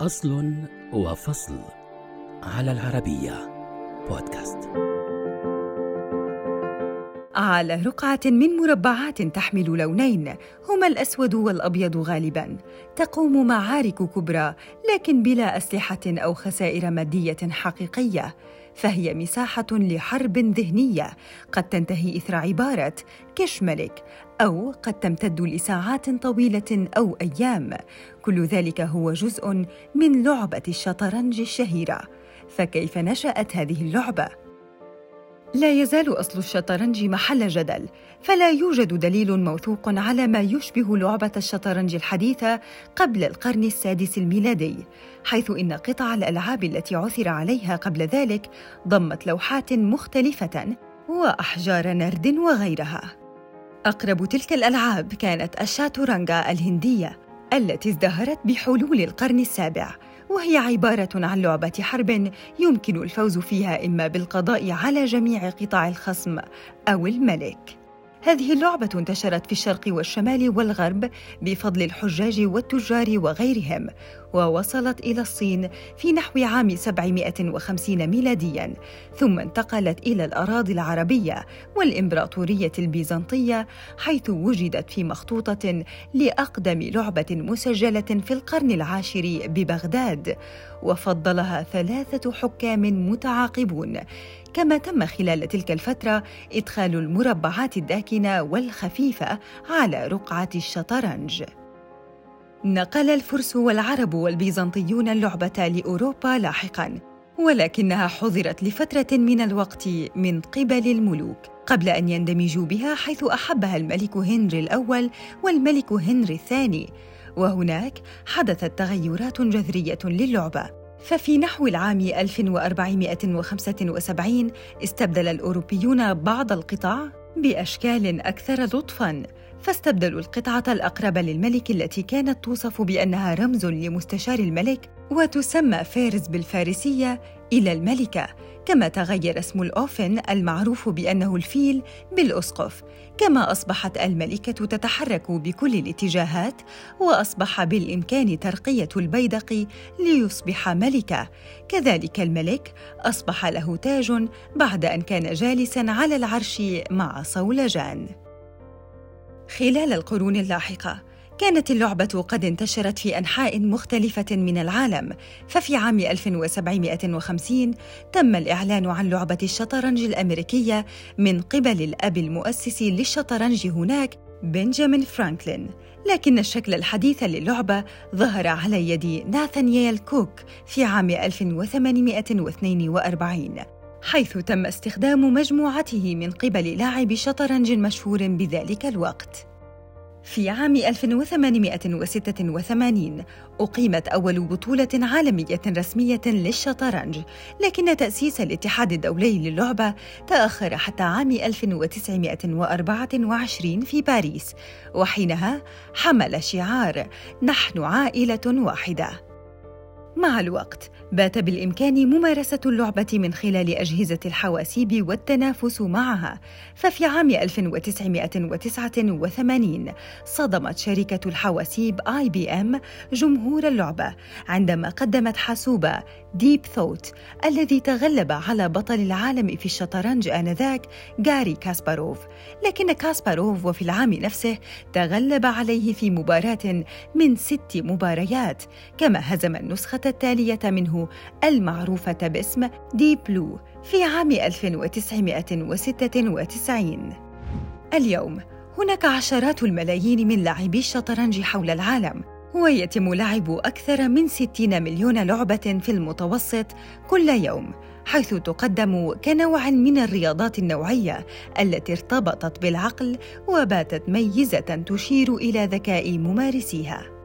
أصل وفصل على العربية بودكاست. على رقعة من مربعات تحمل لونين هما الأسود والأبيض غالباً. تقوم معارك كبرى لكن بلا أسلحة أو خسائر مادية حقيقية. فهي مساحة لحرب ذهنية. قد تنتهي إثر عبارة كش ملك أو قد تمتد لساعات طويلة أو أيام. كل ذلك هو جزء من لعبة الشطرنج الشهيرة. فكيف نشأت هذه اللعبة؟ لا يزال أصل الشطرنج محل جدل، فلا يوجد دليل موثوق على ما يشبه لعبة الشطرنج الحديثة قبل القرن السادس الميلادي، حيث إن قطع الألعاب التي عثر عليها قبل ذلك ضمت لوحات مختلفة وأحجار نرد وغيرها. أقرب تلك الألعاب كانت الشاتورانجا الهندية التي ازدهرت بحلول القرن السابع وهي عبارة عن لعبة حرب يمكن الفوز فيها إما بالقضاء على جميع قطع الخصم أو الملك. هذه اللعبة انتشرت في الشرق والشمال والغرب بفضل الحجاج والتجار وغيرهم ووصلت إلى الصين في نحو عام 750 ميلادياً ثم انتقلت إلى الأراضي العربية والإمبراطورية البيزنطية حيث وجدت في مخطوطة لأقدم لعبة مسجلة في القرن العاشر ببغداد وفضلها ثلاثة حكام متعاقبون كما تم خلال تلك الفترة إدخال المربعات الداكنة والخفيفة على رقعة الشطرنج. نقل الفرس والعرب والبيزنطيون اللعبة لأوروبا لاحقاً ولكنها حظرت لفترة من الوقت من قبل الملوك قبل أن يندمجوا بها حيث أحبها الملك هنري الأول والملك هنري الثاني. وهناك حدثت تغيرات جذرية للعبة. ففي نحو العام 1475 استبدل الأوروبيون بعض القطع بأشكال أكثر لطفاً. فاستبدلوا القطعة الأقرب للملك التي كانت توصف بأنها رمز لمستشار الملك وتسمى فارس بالفارسية إلى الملكة كما تغير اسم الأوفن المعروف بأنه الفيل بالأسقف. كما أصبحت الملكة تتحرك بكل الاتجاهات وأصبح بالإمكان ترقية البيدق ليصبح ملكة. كذلك الملك أصبح له تاج بعد أن كان جالسا على العرش مع صولجان. خلال القرون اللاحقة كانت اللعبة قد انتشرت في أنحاء مختلفة من العالم، ففي عام 1750 تم الإعلان عن لعبة الشطرنج الأمريكية من قبل الأب المؤسس للشطرنج هناك بنجامين فرانكلين، لكن الشكل الحديث للعبة ظهر على يد ناثانييل كوك في عام 1842 حيث تم استخدام مجموعته من قبل لاعب شطرنج مشهور بذلك الوقت. في عام 1886 أقيمت أول بطولة عالمية رسمية للشطرنج، لكن تأسيس الاتحاد الدولي للعبة تأخر حتى عام 1924 في باريس، وحينها حمل شعار نحن عائلة واحدة. مع الوقت بات بالإمكان ممارسة اللعبة من خلال أجهزة الحواسيب والتنافس معها. ففي عام 1989 صدمت شركة الحواسيب IBM جمهور اللعبة عندما قدمت حاسوب Deep Thought الذي تغلب على بطل العالم في الشطرنج آنذاك غاري كاسباروف. لكن كاسباروف وفي العام نفسه تغلب عليه في مباراة من ست مباريات كما هزم التالية منه المعروفة باسم Deep Blue في عام 1996 اليوم هناك عشرات الملايين من لاعبي الشطرنج حول العالم ويتم لعب أكثر من 60 مليون لعبة في المتوسط كل يوم حيث تقدم كنوع من الرياضات النوعية التي ارتبطت بالعقل وباتت ميزة تشير إلى ذكاء ممارسيها.